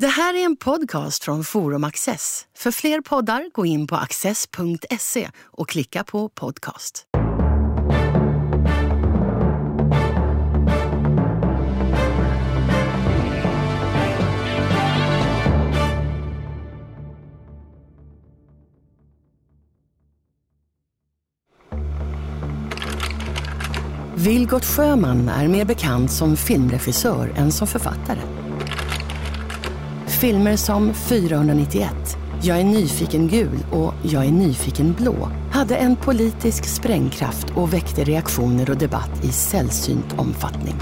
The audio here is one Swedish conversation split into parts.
Det här är en podcast från Forum Access. För fler poddar, gå in på access.se och klicka på podcast. Vilgot Sjöman är mer bekant som filmregissör än som författare. Filmer som 491, Jag är nyfiken gul och Jag är nyfiken blå hade en politisk sprängkraft och väckte reaktioner och debatt i sällsynt omfattning.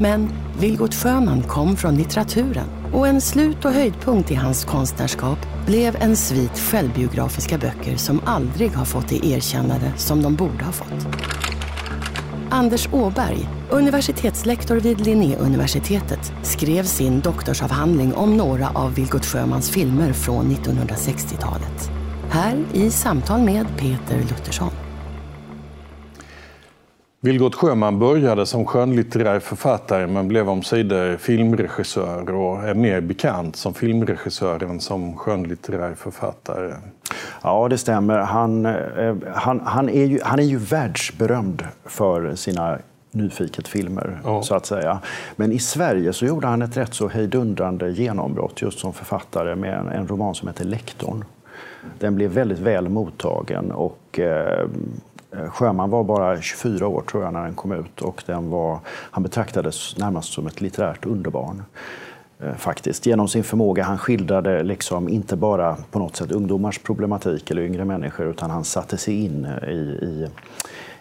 Men Vilgot Sjöman kom från litteraturen och en slut och höjdpunkt i hans konstnärskap blev en svit självbiografiska böcker som aldrig har fått det erkännande som de borde ha fått. Anders Åberg, universitetslektor vid Linnéuniversitetet, skrev sin doktorsavhandling om några av Vilgot Sjömans filmer från 1960-talet. Här i samtal med Peter Luttersson. Vilgot Sjöman började som skönlitterär författare men blev omsider filmregissör och är mer bekant som filmregissör än som skönlitterär författare. Ja, det stämmer. Han, eh, han, han, är, ju, han är ju världsberömd för sina nyfiket filmer, ja. så att säga. Men i Sverige så gjorde han ett rätt så hejdundrande genombrott just som författare med en, en roman som heter Lektorn. Den blev väldigt väl mottagen och eh, Sjöman var bara 24 år tror jag när den kom ut och den var, han betraktades närmast som ett litterärt underbarn. Eh, faktiskt. Genom sin förmåga. Han skildrade liksom inte bara på något sätt ungdomars problematik eller yngre människor utan han satte sig in i, i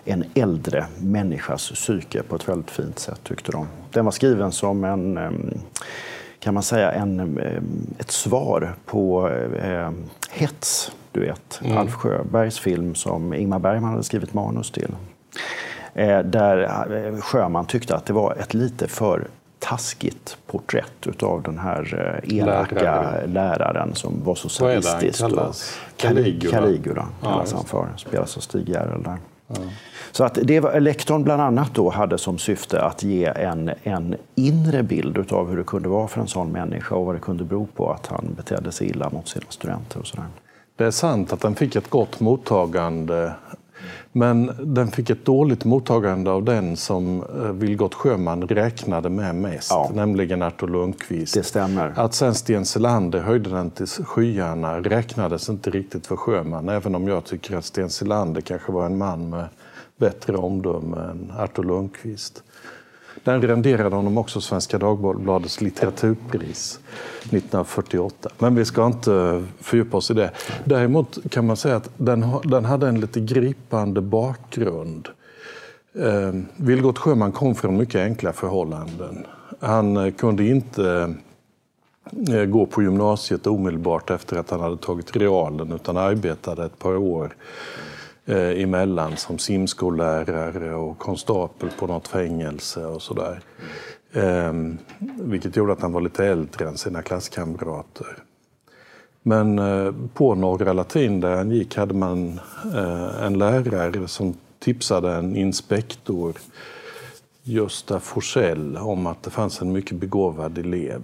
en äldre människas psyke på ett väldigt fint sätt tyckte de. Den var skriven som en kan man säga, en, ett svar på eh, Hets, du vet, mm. Alf Sjöbergs film som Ingmar Bergman hade skrivit manus till. Eh, där eh, Sjöman tyckte att det var ett lite för taskigt porträtt av den här eh, elaka Lärare. läraren som var så sadistisk. Vad är det han kallas? Caligula. Caligula kallas ja, han för. Spelas av Stig Järrel där. Ja. Så att det var, lektorn bland annat då hade som syfte att ge en, en inre bild av hur det kunde vara för en sån människa och vad det kunde bero på att han betedde sig illa mot sina studenter. och sådär. Det är sant att den fick ett gott mottagande men den fick ett dåligt mottagande av den som eh, Vilgot Sjöman räknade med mest, ja. nämligen Artur Lundqvist. Det stämmer. Att sen Sten Selander höjde den till skyarna räknades inte riktigt för Sjöman, även om jag tycker att Sten Selander kanske var en man med bättre omdöme än Artur Lundqvist. Den renderade honom också Svenska Dagbladets litteraturpris 1948. Men vi ska inte fördjupa oss i det. Däremot kan man säga att den, den hade en lite gripande bakgrund. Eh, Vilgot Sjöman kom från mycket enkla förhållanden. Han eh, kunde inte eh, gå på gymnasiet omedelbart efter att han hade tagit realen utan arbetade ett par år eh, emellan som simskollärare och konstapel på något fängelse och sådär. Eh, vilket gjorde att han var lite äldre än sina klasskamrater. Men eh, på Norra Latin där han gick hade man eh, en lärare som tipsade en inspektor, Gösta Forsell, om att det fanns en mycket begåvad elev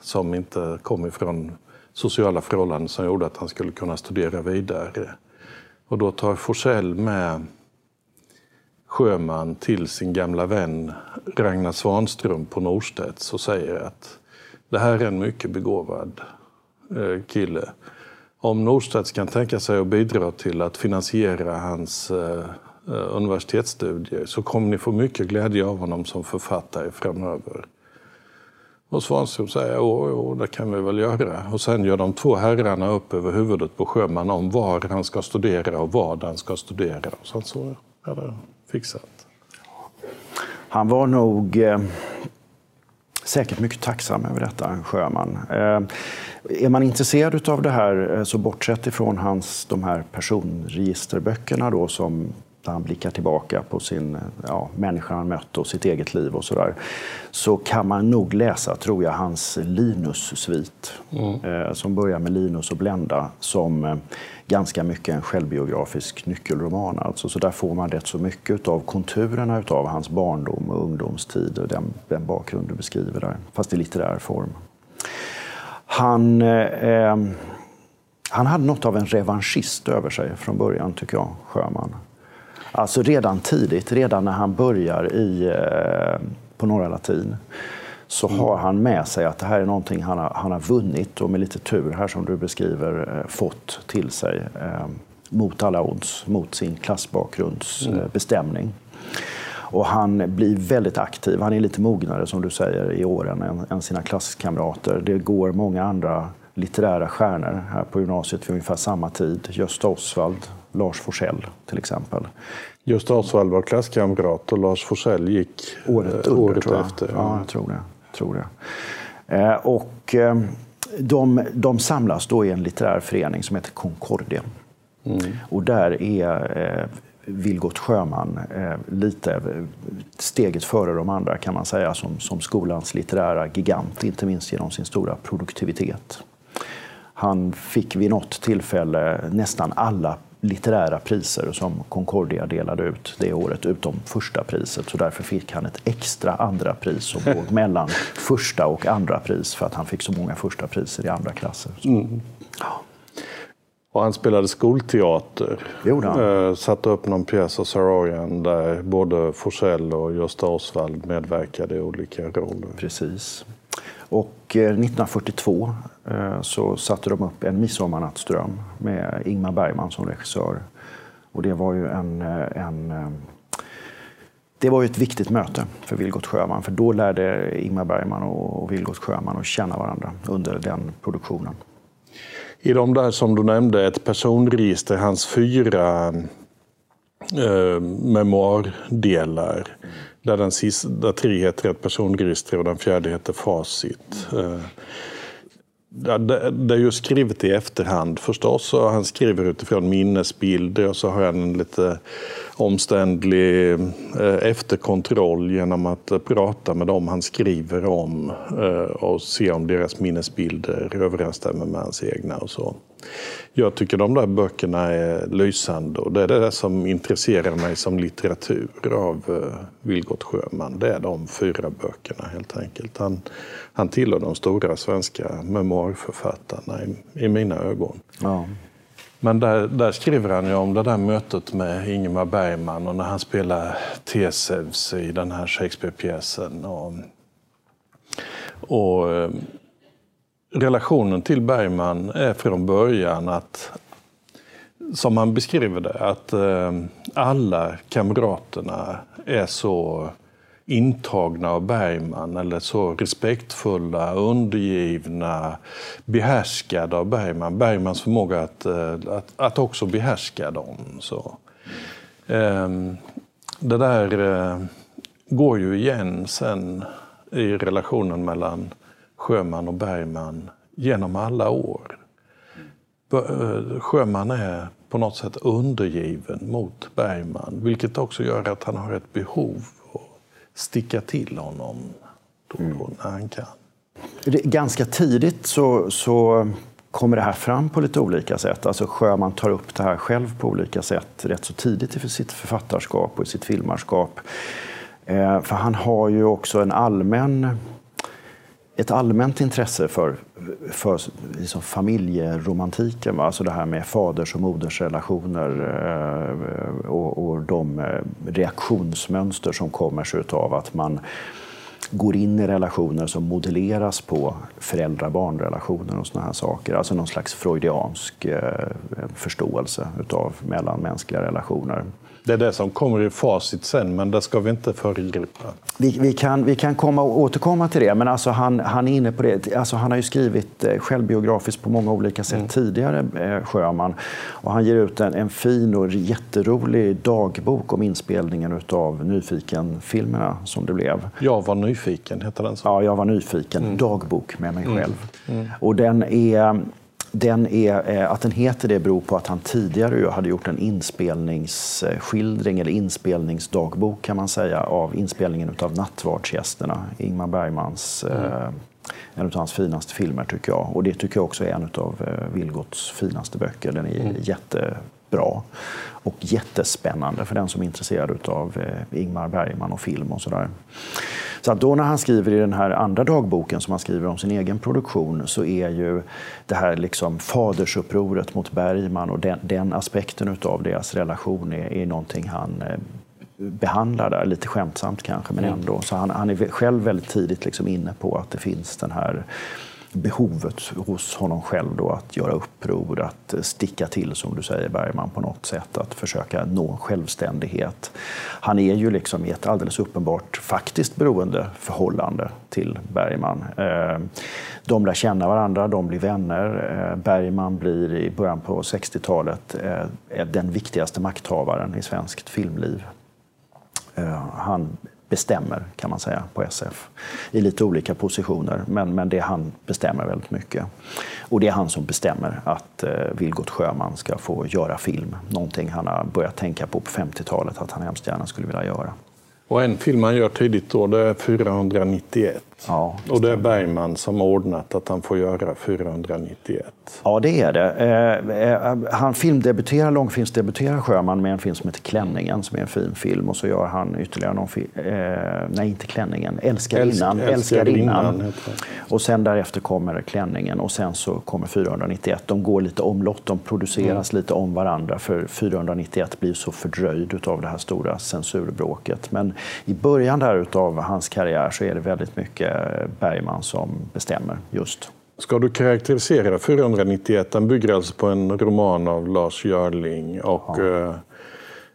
som inte kom ifrån sociala förhållanden som gjorde att han skulle kunna studera vidare. Och då tar Forsell med Sjöman till sin gamla vän Ragnar Svanström på Norstedts och säger att det här är en mycket begåvad eh, kille. Om Norstedts kan tänka sig att bidra till att finansiera hans eh, eh, universitetsstudier så kommer ni få mycket glädje av honom som författare framöver. Och Svanström säger jo, jo, det kan vi väl göra. Och sen gör de två herrarna upp över huvudet på Sjöman om var han ska studera och vad han ska studera. Och sen så är det fixat. Han var nog eh, säkert mycket tacksam över detta, Sjöman. Eh, är man intresserad av det här, eh, så bortsett ifrån hans, de här personregisterböckerna då, som där han blickar tillbaka på sin ja, människa han mött och sitt eget liv och sådär. Så kan man nog läsa, tror jag, hans Linus-svit. Mm. Eh, som börjar med Linus och Blenda som eh, ganska mycket en självbiografisk nyckelroman. Alltså. Så där får man rätt så mycket av konturerna av hans barndom och ungdomstid och den, den bakgrund du beskriver där, fast i litterär form. Han, eh, han hade något av en revanschist över sig från början, tycker jag, Sjöman. Alltså redan tidigt, redan när han börjar i, eh, på Norra Latin, så mm. har han med sig att det här är någonting han har, han har vunnit och med lite tur här som du beskriver eh, fått till sig eh, mot alla odds, mot sin klassbakgrunds mm. bestämning. Och han blir väldigt aktiv. Han är lite mognare som du säger i åren än, än sina klasskamrater. Det går många andra litterära stjärnor här på gymnasiet vid ungefär samma tid. Gösta Osvald, Lars Forssell till exempel. Gösta Osvald var klasskamrat och Lars Forssell gick året, under, året efter. Ja. ja, jag tror det. Tror det. Eh, och eh, de, de samlas då i en litterär förening som heter Concordia. Mm. Och där är eh, Vilgot Sjöman eh, lite steget före de andra kan man säga som, som skolans litterära gigant, inte minst genom sin stora produktivitet. Han fick vid något tillfälle nästan alla litterära priser som Concordia delade ut det året, utom första priset. Så därför fick han ett extra andra pris som låg mellan första och andra pris för att han fick så många första priser i andra klasser. Mm. Och han spelade skolteater. Eh, satte upp någon pjäs av Saroyan där både Forsell och Gösta Osvald medverkade i olika roller. Precis. Och 1942 eh, eh, Eh, så satte de upp En midsommarnattsdröm med Ingmar Bergman som regissör. Och det var ju en, eh, en eh, det var ju ett viktigt möte för Vilgot Sjöman, för då lärde Ingmar Bergman och Vilgot Sjöman att känna varandra under den produktionen. I de där som du nämnde, ett personregister, hans fyra eh, memoardelar, där, den sista, där tre heter ett personregister och den fjärde heter Facit. Eh, det, det är ju skrivet i efterhand förstås. Och han skriver utifrån minnesbilder och så har han en lite omständlig eh, efterkontroll genom att eh, prata med dem han skriver om eh, och se om deras minnesbilder överensstämmer med hans egna och så. Jag tycker de där böckerna är lysande och det är det som intresserar mig som litteratur av eh, Vilgot Sjöman. Det är de fyra böckerna helt enkelt. Han, han tillhör de stora svenska memoarförfattarna i, i mina ögon. Ja. Men där, där, skriver han ju om det där mötet med Ingemar Bergman och när han spelar Tesevs i den här Shakespeare-pjäsen. Och, och eh, relationen till Bergman är från början att, som han beskriver det, att eh, alla kamraterna är så intagna av Bergman eller så respektfulla, undergivna, behärskade av Bergman. Bergmans förmåga att, eh, att, att också behärska dem. Så. Ehm, det där eh, går ju igen sen i relationen mellan Sjöman och Bergman genom alla år. Eh, Sjöman är på något sätt undergiven mot Bergman, vilket också gör att han har ett behov sticka till honom då mm. när han kan. Ganska tidigt så, så kommer det här fram på lite olika sätt. Alltså Sjöman tar upp det här själv på olika sätt rätt så tidigt i sitt författarskap och i sitt filmarskap. Eh, för han har ju också en allmän ett allmänt intresse för, för liksom familjeromantiken. Va? Alltså det här med faders och modersrelationer eh, och, och de eh, reaktionsmönster som kommer sig av att man går in i relationer som modelleras på föräldrar-barnrelationer och såna här saker. Alltså någon slags freudiansk eh, förståelse av mellanmänskliga relationer. Det är det som kommer i facit sen, men det ska vi inte föregripa. Vi, vi, kan, vi kan komma och återkomma till det, men alltså han, han är inne på det. Alltså han har ju skrivit eh, självbiografiskt på många olika sätt mm. tidigare, eh, Sjöman. Och han ger ut en, en fin och jätterolig dagbok om inspelningen av Nyfiken-filmerna som det blev. Jag var nyfiken, heter den så? Ja, Jag var nyfiken. Mm. Dagbok med mig mm. själv. Mm. Och den är den är, eh, att den heter det beror på att han tidigare hade gjort en inspelningsskildring eller inspelningsdagbok kan man säga av inspelningen av Nattvardsgästerna, Ingmar Bergmans mm. en av hans finaste filmer tycker jag. Och det tycker jag också är en av eh, Vilgots finaste böcker. Den är mm. Jättebra och jättespännande för den som är intresserad av Ingmar Bergman och film och sådär. Så att då när han skriver i den här andra dagboken som han skriver om sin egen produktion så är ju det här liksom fadersupproret mot Bergman och den, den aspekten av deras relation är, är någonting han eh, behandlar där, lite skämtsamt kanske, men mm. ändå. Så han, han är själv väldigt tidigt liksom inne på att det finns den här behovet hos honom själv då att göra uppror, att eh, sticka till, som du säger Bergman, på något sätt, att försöka nå självständighet. Han är ju liksom i ett alldeles uppenbart faktiskt beroendeförhållande till Bergman. Ehm, de lär känna varandra, de blir vänner. Ehm, Bergman blir i början på 60-talet eh, den viktigaste makthavaren i svenskt filmliv. Ehm, han bestämmer kan man säga på SF i lite olika positioner. Men, men det är han bestämmer väldigt mycket. Och det är han som bestämmer att eh, Vilgot Sjöman ska få göra film. Någonting han har börjat tänka på på 50-talet att han hemskt gärna skulle vilja göra. Och en film han gör tidigt då, det är 491. Ja, och det är Bergman som ordnat att han får göra 491. Ja, det är det. Eh, eh, han filmdebuterar, långfilmsdebuterar Sjöman med en film som heter Klänningen, som är en fin film. Och så gör han ytterligare någon film, eh, nej inte Klänningen, Älskarinnan. Älsk, älskarinnan. Och sen därefter kommer Klänningen och sen så kommer 491. De går lite omlott, de produceras mm. lite om varandra för 491 blir så fördröjd av det här stora censurbråket. Men i början där av hans karriär så är det väldigt mycket Bergman som bestämmer just. Ska du karaktärisera 491? Den bygger alltså på en roman av Lars Görling. Och, ja.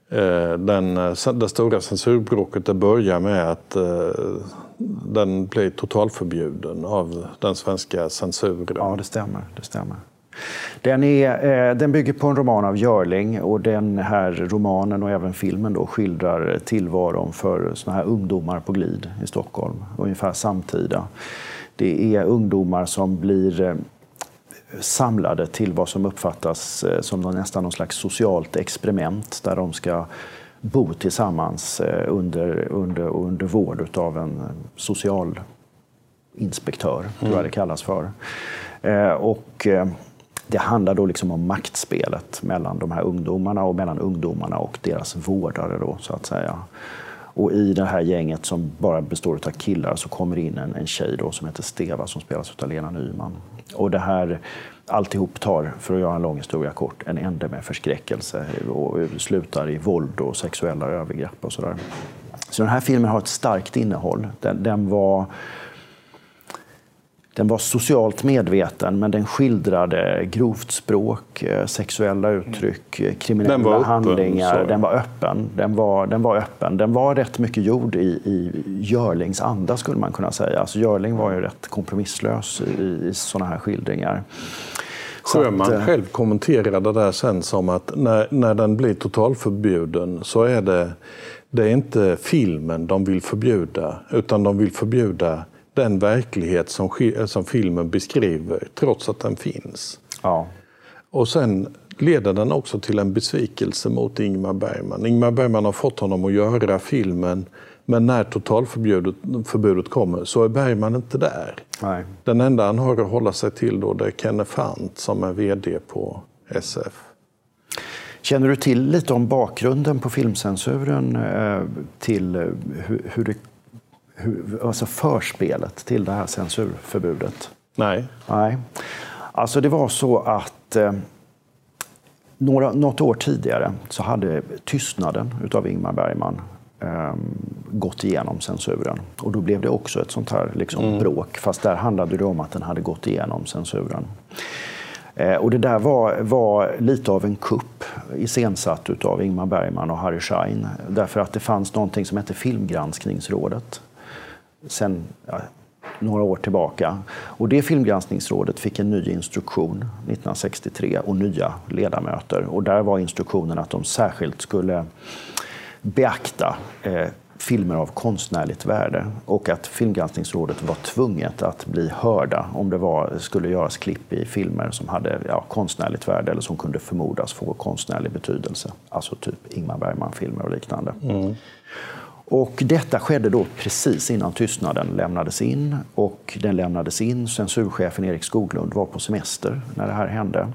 eh, eh den, det stora censurbråket det börjar med att eh, den blir totalförbjuden av den svenska censuren. Ja, det stämmer. Det stämmer. Den, är, eh, den bygger på en roman av Görling och den här romanen och även filmen då skildrar tillvaron för såna här ungdomar på glid i Stockholm, ungefär samtida. Det är ungdomar som blir eh, samlade till vad som uppfattas eh, som nästan någon slags socialt experiment där de ska bo tillsammans under, under, under vård av en socialinspektör, mm. tror jag det kallas för. Och det handlar då liksom om maktspelet mellan de här ungdomarna och mellan ungdomarna och deras vårdare. Då, så att säga. Och i det här gänget som bara består av killar så kommer in en, en tjej då som heter Steva som spelas av Lena Nyman. Och det här alltihop tar, för att göra en lång historia kort, en ände med förskräckelse och slutar i våld och sexuella övergrepp och sådär. Så den här filmen har ett starkt innehåll. Den, den var den var socialt medveten, men den skildrade grovt språk, eh, sexuella uttryck, eh, kriminella den öppen, handlingar. Så. Den var öppen. Den var, den var öppen. Den var rätt mycket gjord i, i Görlings anda, skulle man kunna säga. Alltså Görling var ju rätt kompromisslös i, i sådana här skildringar. Sjöman att, eh, själv kommenterade det där sen som att när, när den blir totalförbjuden så är det, det är inte filmen de vill förbjuda, utan de vill förbjuda den verklighet som, som filmen beskriver, trots att den finns. Ja. Och sen leder den också till en besvikelse mot Ingmar Bergman. Ingmar Bergman har fått honom att göra filmen, men när totalförbudet kommer så är Bergman inte där. Nej. Den enda han har att hålla sig till då det är Kenneth Fant som är VD på SF. Känner du till lite om bakgrunden på filmcensuren eh, till eh, hur det alltså förspelet till det här censurförbudet? Nej. Nej. Alltså det var så att eh, några, något år tidigare så hade Tystnaden utav Ingmar Bergman eh, gått igenom censuren. Och då blev det också ett sånt här liksom, mm. bråk, fast där handlade det om att den hade gått igenom censuren. Eh, och det där var, var lite av en kupp iscensatt av Ingmar Bergman och Harry Schein. Därför att det fanns någonting som hette Filmgranskningsrådet sen ja, några år tillbaka. Och det filmgranskningsrådet fick en ny instruktion 1963 och nya ledamöter. Och där var instruktionen att de särskilt skulle beakta eh, filmer av konstnärligt värde och att Filmgranskningsrådet var tvunget att bli hörda om det var, skulle göras klipp i filmer som hade ja, konstnärligt värde eller som kunde förmodas få konstnärlig betydelse. Alltså typ Ingmar Bergman-filmer och liknande. Mm. Och detta skedde då precis innan tystnaden lämnades in. Och den lämnades in, censurchefen Erik Skoglund var på semester när det här hände.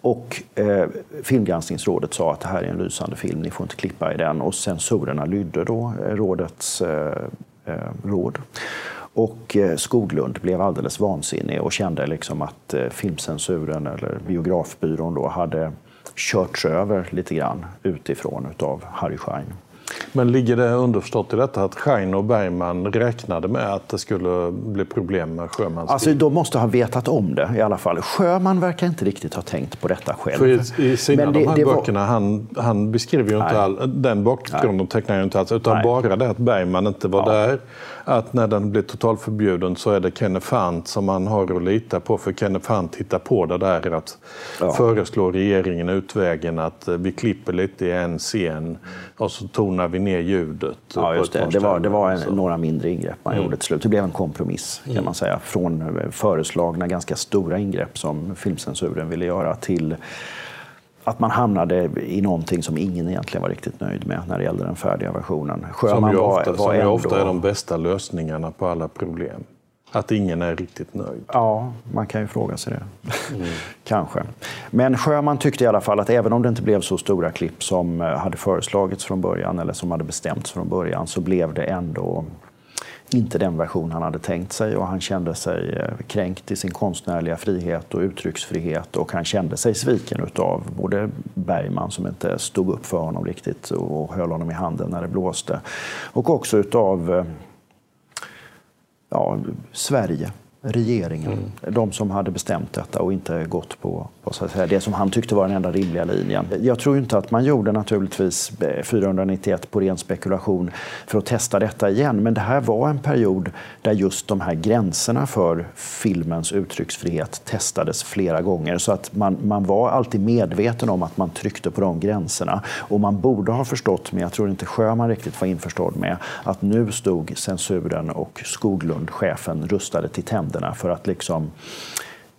Och eh, Filmgranskningsrådet sa att det här är en lysande film, ni får inte klippa i den. Och censurerna lydde då eh, rådets eh, eh råd. Och eh, Skoglund blev alldeles vansinnig och kände liksom att eh, filmcensuren eller biografbyrån då hade körts över lite grann utifrån av Harry Schein. Men ligger det underförstått i detta att Schein och Bergman räknade med att det skulle bli problem med Sjömans Alltså de måste ha vetat om det i alla fall. Sjöman verkar inte riktigt ha tänkt på detta själv. För i, i sina Men det, de här böckerna, var... han, han beskriver ju inte all, den bakgrunden tecknar ju inte alls, utan Nej. bara det att Bergman inte var ja. där att när den blir totalförbjuden så är det Kenneth Fant som man har att lita på. För Kenneth Fant hittar på det där att ja. föreslå regeringen utvägen att eh, vi klipper lite i en scen och så tonar vi ner ljudet. Ja, just det. Det var, det var en, några mindre ingrepp man mm. gjorde till slut. Det blev en kompromiss kan mm. man säga. Från eh, föreslagna ganska stora ingrepp som filmcensuren ville göra till att man hamnade i någonting som ingen egentligen var riktigt nöjd med när det gällde den färdiga versionen. Sjöman som ju ofta, var, var som ändå... ofta är de bästa lösningarna på alla problem. Att ingen är riktigt nöjd. Ja, man kan ju fråga sig det. Mm. Kanske. Men Sjöman tyckte i alla fall att även om det inte blev så stora klipp som eh, hade föreslagits från början eller som hade bestämts från början så blev det ändå inte den version han hade tänkt sig och han kände sig eh, kränkt i sin konstnärliga frihet och uttrycksfrihet och han kände sig sviken av både Bergman som inte stod upp för honom riktigt och höll honom i handen när det blåste och också utav eh, ja, Sverige regeringen, mm. de som hade bestämt detta och inte gått på, på så att säga, det som han tyckte var den enda rimliga linjen. Jag tror inte att man gjorde naturligtvis eh, 491 på ren spekulation för att testa detta igen, men det här var en period där just de här gränserna för filmens uttrycksfrihet testades flera gånger. Så att man, man var alltid medveten om att man tryckte på de gränserna. Och man borde ha förstått, men jag tror inte Sjöman riktigt var införstådd med, att nu stod censuren och Skoglund, chefen, rustade till tänderna för att liksom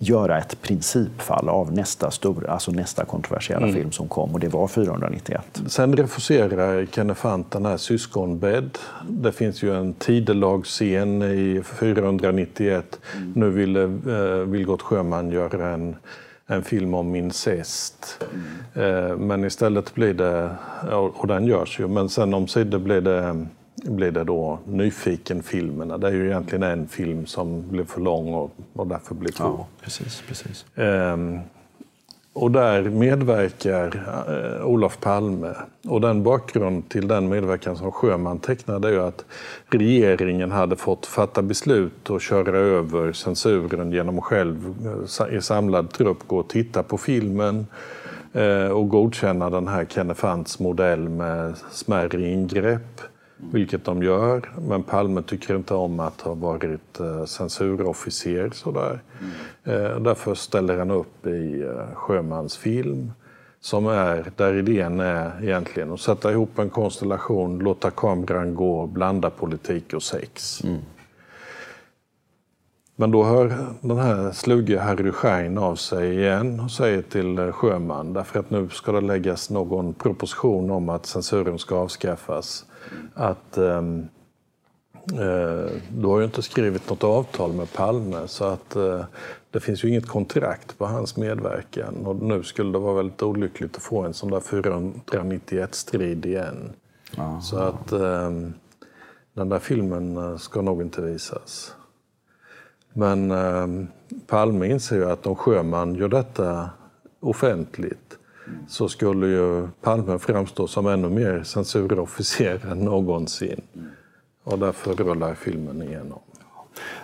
göra ett principfall av nästa, stor, alltså nästa kontroversiella mm. film som kom och det var 491. Sen refuserar Kenneth Fant den här Syskonbädd. Det finns ju en tidelagscen i 491. Mm. Nu ville eh, Vilgot Sjöman göra en en film om incest. Mm. Eh, men istället blir det, och den görs ju, men sen omsider blir det blir det då Nyfiken-filmerna. Det är ju egentligen en film som blev för lång och, och därför blev två. Ja, precis, precis. Ehm, och där medverkar eh, Olof Palme. Och den bakgrund till den medverkan som Sjöman tecknade är ju att regeringen hade fått fatta beslut och köra över censuren genom att själv eh, i samlad trupp gå och titta på filmen eh, och godkänna den här Kenneth modell med smärre ingrepp vilket de gör. Men Palme tycker inte om att ha varit eh, censurofficer. Sådär. Mm. Därför ställer han upp i eh, Sjömans film som är, där idén är egentligen att sätta ihop en konstellation, låta kameran gå, blanda politik och sex. Mm. Men då hör den här sluge Harry Schein av sig igen och säger till Sjöman, därför att nu ska det läggas någon proposition om att censuren ska avskaffas att um, uh, du har ju inte skrivit något avtal med Palme så att uh, det finns ju inget kontrakt på hans medverkan och nu skulle det vara väldigt olyckligt att få en sån där 491-strid igen. Aha. Så att um, den där filmen eh, ska nog inte visas. Men eh, Palme inser ju att om Sjöman gör detta offentligt så skulle ju Palme framstå som ännu mer censurofficer än någonsin. Och därför rullar filmen igenom.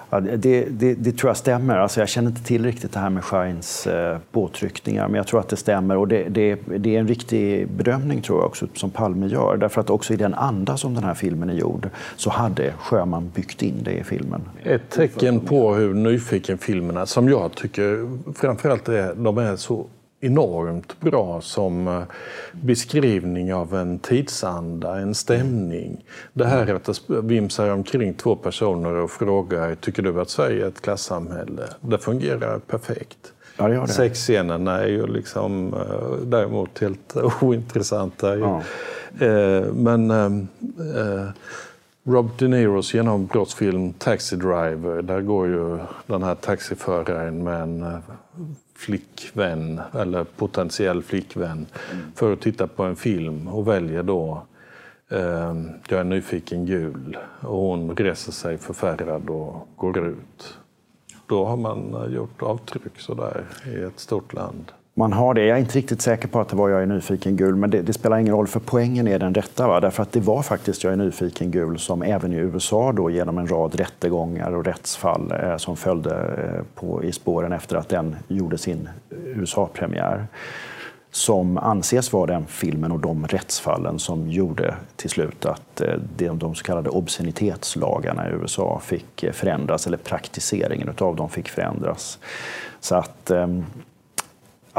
Ja, det, det, det, tror jag stämmer. Alltså jag känner inte till riktigt det här med Scheins eh, påtryckningar, men jag tror att det stämmer. Och det, det, det, är en riktig bedömning tror jag också, som Palme gör. Därför att också i den anda som den här filmen är gjord så hade Sjöman byggt in det i filmen. Ett tecken på hur nyfiken-filmerna, som jag tycker framförallt är, de är så enormt bra som eh, beskrivning av en tidsanda, en stämning. Det här att det vimsar omkring två personer och frågar tycker du att Sverige är ett klassamhälle? Det fungerar perfekt. Ja, det det. Sexscenerna är ju liksom eh, däremot helt ointressanta. Ja. Eh, men Rob De Niros genombrottsfilm Taxi Driver, där går ju den här taxiföraren med en flickvän eller potentiell flickvän för att titta på en film och väljer då eh, jag är nyfiken gul. Och hon reser sig förfärad och går ut. Då har man eh, gjort avtryck sådär i ett stort land. Man har det. Jag är inte riktigt säker på att det var Jag är nyfiken gul, men det, det, spelar ingen roll för poängen är den rätta. Va? Därför att det var faktiskt Jag är nyfiken gul som även i USA då genom en rad rättegångar och rättsfall eh, som följde eh, på, i spåren efter att den gjorde sin USA-premiär som anses vara den filmen och de rättsfallen som gjorde till slut att eh, de så kallade obscenitetslagarna i USA fick eh, förändras, eller praktiseringen av dem fick förändras. Så att, ehm,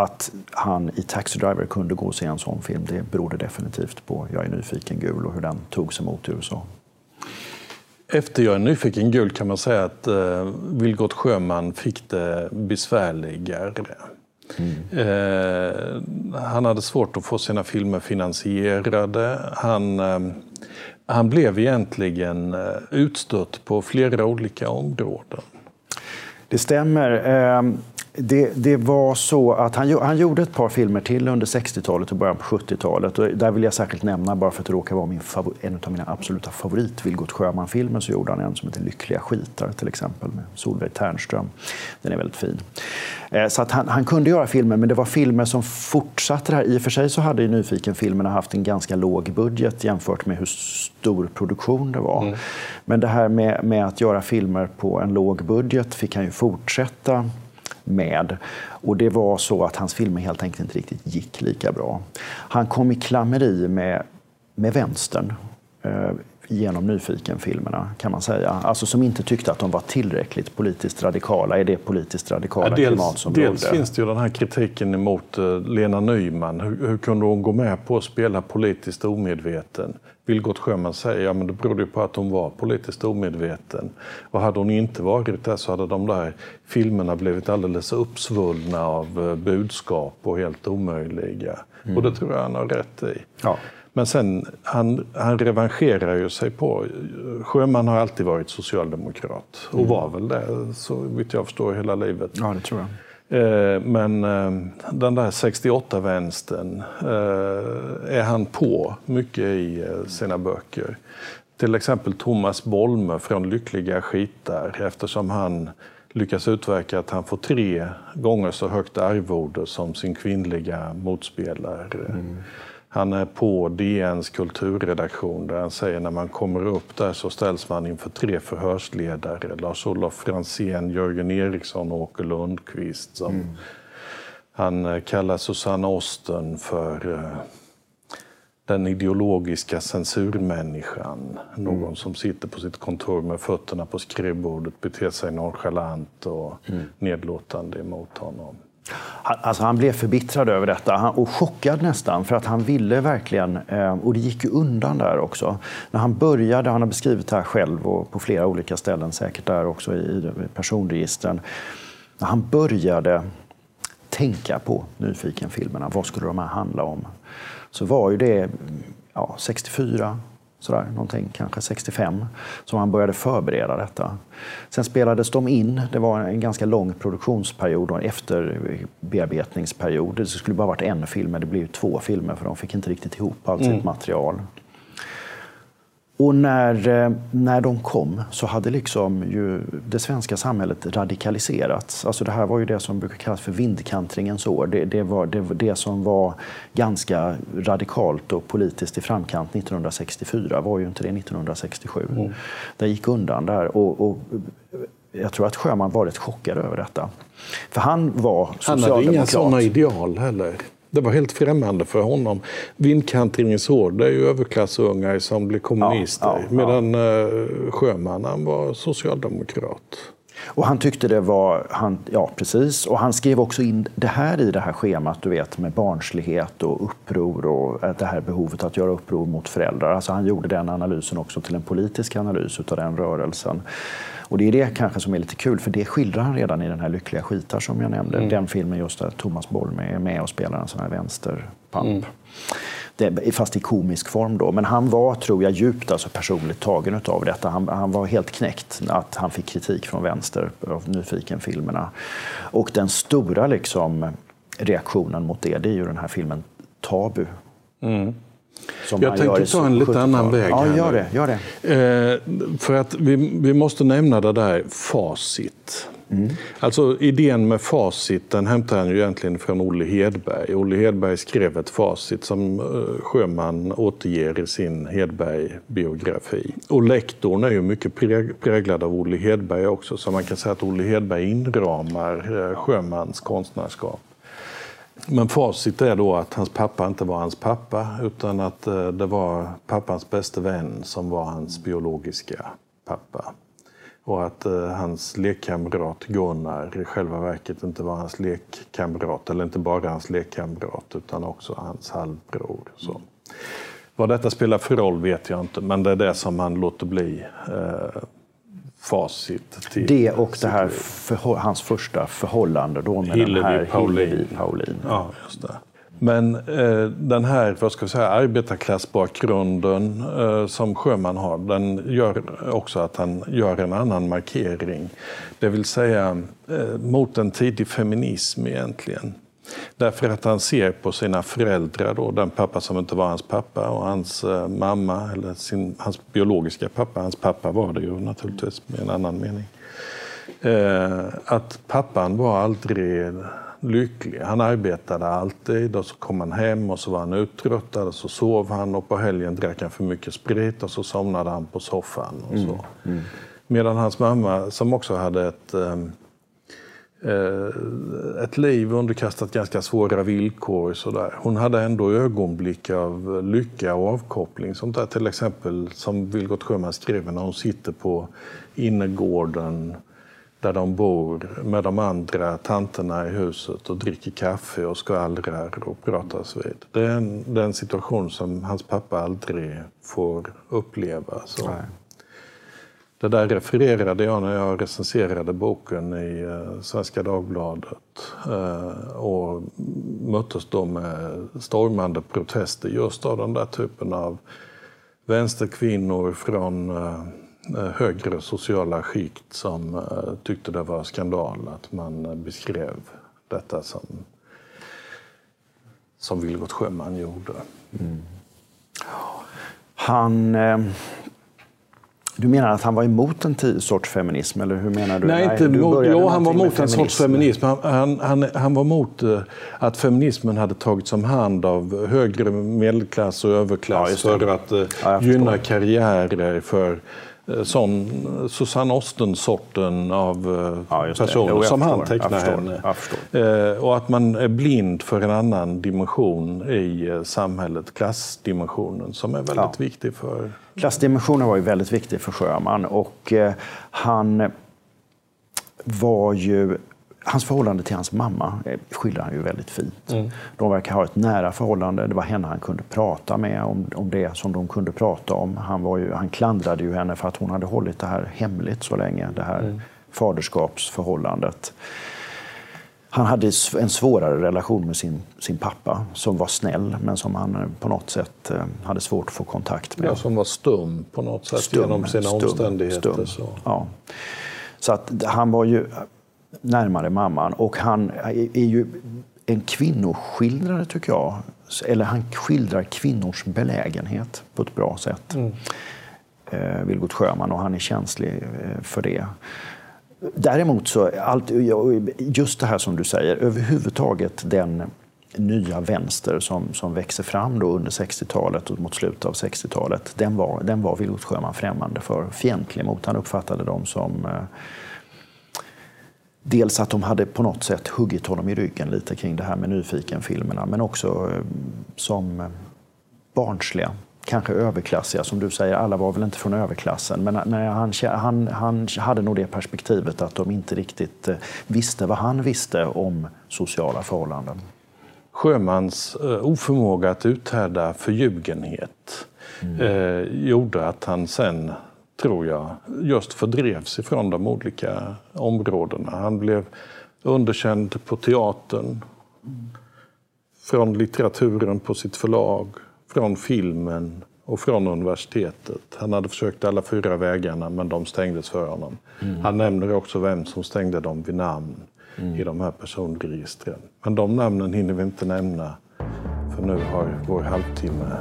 att han i Taxi Driver kunde gå och se en sån film, det berodde definitivt på Jag är nyfiken gul och hur den togs emot i USA. Efter Jag är nyfiken gul kan man säga att eh, Vilgot Sjöman fick det besvärligare. Mm. Eh, han hade svårt att få sina filmer finansierade. Han, eh, han blev egentligen eh, utstött på flera olika områden. Det stämmer. Det, det, var så att han, han gjorde ett par filmer till under 60-talet och början på 70-talet. Och där vill jag särskilt nämna, bara för att det råkar vara min en av mina absoluta favorit Vilgot Sjöman-filmer, så gjorde han en som heter Lyckliga skitar till exempel med Solveig Ternström. Den är väldigt fin. Eh, så att han, han, kunde göra filmer, men det var filmer som fortsatte det här. I och för sig så hade ju Nyfiken-filmerna haft en ganska låg budget jämfört med hur stor produktion det var. Mm. Men det här med, med att göra filmer på en låg budget fick han ju fortsätta med. Och det var så att hans filmer helt enkelt inte riktigt gick lika bra. Han kom i klammeri med, med vänstern eh, genom Nyfiken-filmerna, kan man säga. Alltså som inte tyckte att de var tillräckligt politiskt radikala i det politiskt radikala ja, dels, klimat som Dels rådde. finns det ju den här kritiken emot uh, Lena Nyman. Hur, hur kunde hon gå med på att spela politiskt omedveten? Vilgot Sjöman säger ja, men det berodde på att hon var politiskt omedveten. Och hade hon inte varit det så hade de där filmerna blivit alldeles uppsvullna av uh, budskap och helt omöjliga. Mm. Och det tror jag han har rätt i. Ja. Men sen, han, han revanscherar ju sig på... Sjöman har alltid varit socialdemokrat och mm. var väl det, så vitt jag förstår, hela livet. Ja, det tror jag. Eh, men eh, den där 68-vänstern eh, är han på mycket i sina böcker. Till exempel Thomas Bolme från Lyckliga skitar eftersom han lyckas utverka att han får tre gånger så högt arvode som sin kvinnliga motspelare. Mm. Han är på DNs kulturredaktion där han säger när man kommer upp där så ställs man inför tre förhörsledare. Lars-Olof Franzén, Jörgen Eriksson och Åke Lundqvist. Som mm. Han eh, kallar Susanne Osten för eh, den ideologiska censurmänniskan. Någon mm. som sitter på sitt kontor med fötterna på skrivbordet, beter sig nonchalant och mm. nedlåtande emot honom. Han, alltså han blev förbittrad över detta och chockad nästan för att han ville verkligen, eh, och det gick ju undan där också. När han började, han har beskrivit det här själv och på flera olika ställen, säkert där också i personregistren. När han började tänka på Nyfiken-filmerna, vad skulle de här handla om? Så var ju det ja, 64, sådär, någonting, kanske 65, som han började förbereda detta. Sen spelades de in, det var en ganska lång produktionsperiod och en efterbearbetningsperiod. Det skulle bara varit en film, men det blev två filmer för de fick inte riktigt ihop allt mm. sitt material. Och när, eh, när de kom så hade liksom ju det svenska samhället radikaliserats. Alltså det här var ju det som brukar kallas för vindkantringens år. Det, det var det, det, som var ganska radikalt och politiskt i framkant 1964 var ju inte det 1967. Mm. Det gick undan där. Och, och jag tror att Sjöman var rätt chockad över detta. För han var socialdemokrat. Han hade inga sådana ideal heller. Det var helt främmande för honom. Vindkantringens år, det är ju överklassungar som blir kommunister. Ja, ja, medan ja. Eh, Sjöman, han var socialdemokrat. Och han tyckte det var, han, ja precis, och han skrev också in det här i det här schemat, du vet, med barnslighet och uppror och det här behovet att göra uppror mot föräldrar. Alltså han gjorde den analysen också till en politisk analys av den rörelsen. Och det är det kanske som är lite kul, för det skildrar han redan i den här Lyckliga skitar som jag nämnde. Mm. Den filmen just där Thomas Bolme är med och spelar en sån här vänsterpamp. Mm. Fast i komisk form då. Men han var, tror jag, djupt alltså personligt tagen av detta. Han, han var helt knäckt att han fick kritik från vänster av Nyfiken-filmerna. Och den stora liksom, reaktionen mot det, det är ju den här filmen Tabu. Mm. jag tänkte ta en lite annan väg. Ja, gör det. Gör det. Eh, för att vi, vi måste nämna det där facit. Mm. Alltså idén med facit den hämtar han ju egentligen från Olle Hedberg. Olle Hedberg skrev ett facit som eh, Sjöman återger i sin Hedberg-biografi. Och lektorn är ju mycket präglad av Olle Hedberg också, så man kan säga att Olle Hedberg inramar eh, Sjömans konstnärskap. Men facit är då att hans pappa inte var hans pappa utan att eh, det var pappans bästa vän som var hans biologiska pappa. Och att eh, hans lekkamrat Gunnar i själva verket inte var hans lekkamrat, eller inte bara hans lekkamrat utan också hans halvbror. Så. Vad detta spelar för roll vet jag inte, men det är det som han låter bli eh, facit. Till det och det här för, hans första förhållande då med Hillevi den här Paulin. Hillevi Paulin. Ja, just det. Men eh, den här vad ska vi säga, arbetarklassbakgrunden eh, som Sjöman har, den gör också att han gör en annan markering. Det vill säga eh, mot en tidig feminism egentligen. Därför att han ser på sina föräldrar, då, den pappa som inte var hans pappa och hans eh, mamma, eller sin, hans biologiska pappa, hans pappa var det ju naturligtvis med en annan mening. Eh, att pappan var aldrig lycklig. Han arbetade alltid och så kom han hem och så var han uttröttad och så sov han och på helgen drack han för mycket sprit och så somnade han på soffan. Och så. Mm. Mm. Medan hans mamma, som också hade ett um, ett liv underkastat ganska svåra villkor. Sådär. Hon hade ändå ögonblick av lycka och avkoppling. Sånt där, till exempel som Vilgot Sjöman skriver när hon sitter på innergården där de bor med de andra tanterna i huset och dricker kaffe och skvallrar och pratas vid. Det är en, det är en situation som hans pappa aldrig får uppleva. Så. Det där refererade jag när jag recenserade boken i uh, Svenska Dagbladet uh, och möttes då med stormande protester just av den där typen av vänsterkvinnor från Eh, högre sociala skikt som eh, tyckte det var skandal att man beskrev detta som, som Vilgot Sjöman gjorde. Mm. Han... Eh, du menar att han var emot en sorts feminism? Eller hur menar du? Nej, inte Nej, mot, jo, han var emot en sorts feminism. Han, han, han, han var emot att feminismen hade tagits om hand av högre medelklass och överklass ja, för att ja, gynna karriärer för Eh, sån Susanne Osten-sorten av eh, ja, personer jo, som han tecknar förstår, henne. Eh, och att man är blind för en annan dimension i samhället, klassdimensionen, som är väldigt ja. viktig för... Klassdimensionen var ju väldigt viktig för Sjöman och han var ju Hans förhållande till hans mamma eh, skildrar han ju väldigt fint. Mm. De verkar ha ett nära förhållande. Det var henne han kunde prata med om, om det som de kunde prata om. Han, var ju, han klandrade ju henne för att hon hade hållit det här hemligt så länge, det här mm. faderskapsförhållandet. Han hade en svårare relation med sin, sin pappa som var snäll men som han eh, på något sätt eh, hade svårt att få kontakt med. Ja, som var stum på något sätt stum, genom sina stum, omständigheter. Stum, så. Ja. så att han var ju närmare mamman. Och han är ju en kvinnoskildrare, tycker jag. Eller han skildrar kvinnors belägenhet på ett bra sätt. Mm. Eh, Vilgot Sjöman, och han är känslig eh, för det. Däremot så, allt, just det här som du säger, överhuvudtaget den nya vänster som, som växer fram då under 60-talet och mot slutet av 60-talet, den var, den var Vilgot Sjöman främmande för, fientlig mot. Han uppfattade dem som eh, Dels att de hade på något sätt huggit honom i ryggen lite kring det här med nyfikenfilmerna, men också eh, som eh, barnsliga, kanske överklassiga. Som du säger, alla var väl inte från överklassen, men nej, han, han, han hade nog det perspektivet att de inte riktigt eh, visste vad han visste om sociala förhållanden. Sjömans oförmåga att uthärda förljugenhet mm. eh, gjorde att han sen tror jag, just fördrevs ifrån de olika områdena. Han blev underkänd på teatern, från litteraturen på sitt förlag, från filmen och från universitetet. Han hade försökt alla fyra vägarna, men de stängdes för honom. Mm. Han nämner också vem som stängde dem vid namn mm. i de här personregistren. Men de namnen hinner vi inte nämna, för nu har vår halvtimme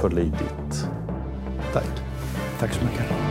förlidigt. Tack. Tack så mycket.